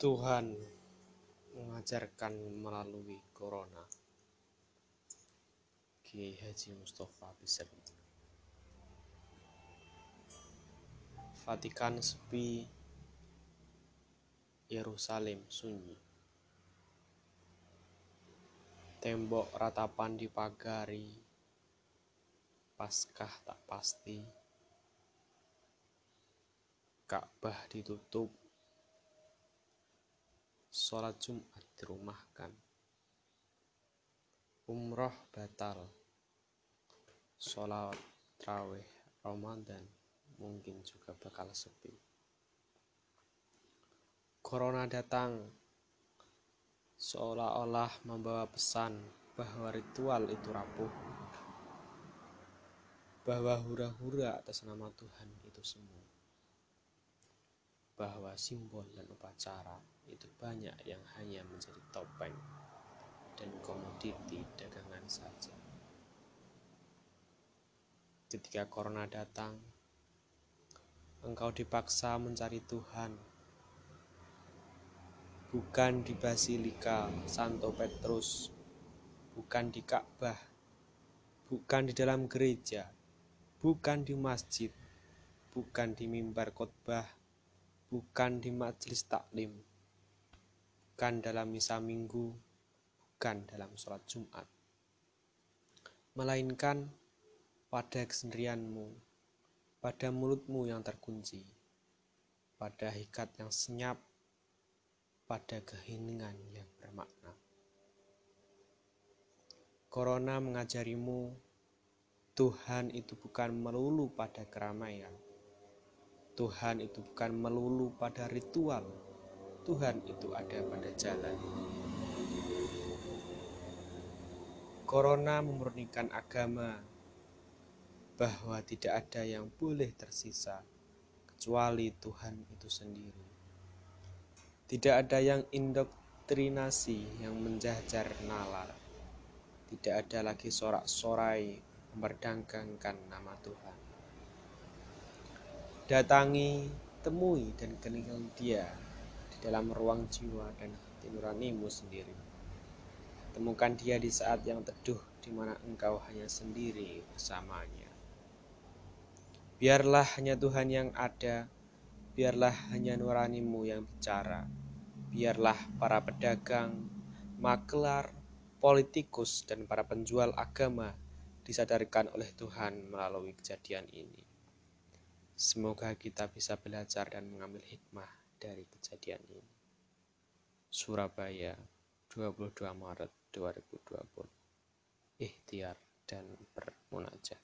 Tuhan mengajarkan melalui Corona. Kiai Haji Mustafa Bisri Vatikan sepi, Yerusalem sunyi. Tembok ratapan dipagari, Paskah tak pasti. Ka'bah ditutup, sholat Jumat dirumahkan. Umroh batal, sholat traweh Ramadan mungkin juga bakal sepi. Corona datang seolah-olah membawa pesan bahwa ritual itu rapuh, bahwa hura-hura atas nama Tuhan itu semu, bahwa simbol dan upacara itu banyak yang hanya menjadi topeng dan komoditi dagangan saja. Ketika corona datang, engkau dipaksa mencari Tuhan, bukan di Basilika Santo Petrus, bukan di Ka'bah, bukan di dalam gereja, bukan di masjid, bukan di mimbar khotbah, bukan di majelis taklim, bukan dalam misa minggu, bukan dalam sholat Jumat, melainkan pada kesendirianmu, pada mulutmu yang terkunci, pada hikat yang senyap, pada keheningan yang bermakna. Corona mengajarimu Tuhan itu bukan melulu pada keramaian. Tuhan itu bukan melulu pada ritual. Tuhan itu ada pada jalan. Corona memurnikan agama bahwa tidak ada yang boleh tersisa kecuali Tuhan itu sendiri. Tidak ada yang indoktrinasi yang menjajar nalar. Tidak ada lagi sorak-sorai memperdagangkan nama Tuhan. Datangi, temui, dan kenal dia di dalam ruang jiwa dan hati nuranimu sendiri. Temukan dia di saat yang teduh di mana engkau hanya sendiri bersamanya. Biarlah hanya Tuhan yang ada, biarlah hanya nuranimu yang bicara biarlah para pedagang, makelar, politikus, dan para penjual agama disadarkan oleh Tuhan melalui kejadian ini. Semoga kita bisa belajar dan mengambil hikmah dari kejadian ini. Surabaya, 22 Maret 2020. Ikhtiar dan bermunajat.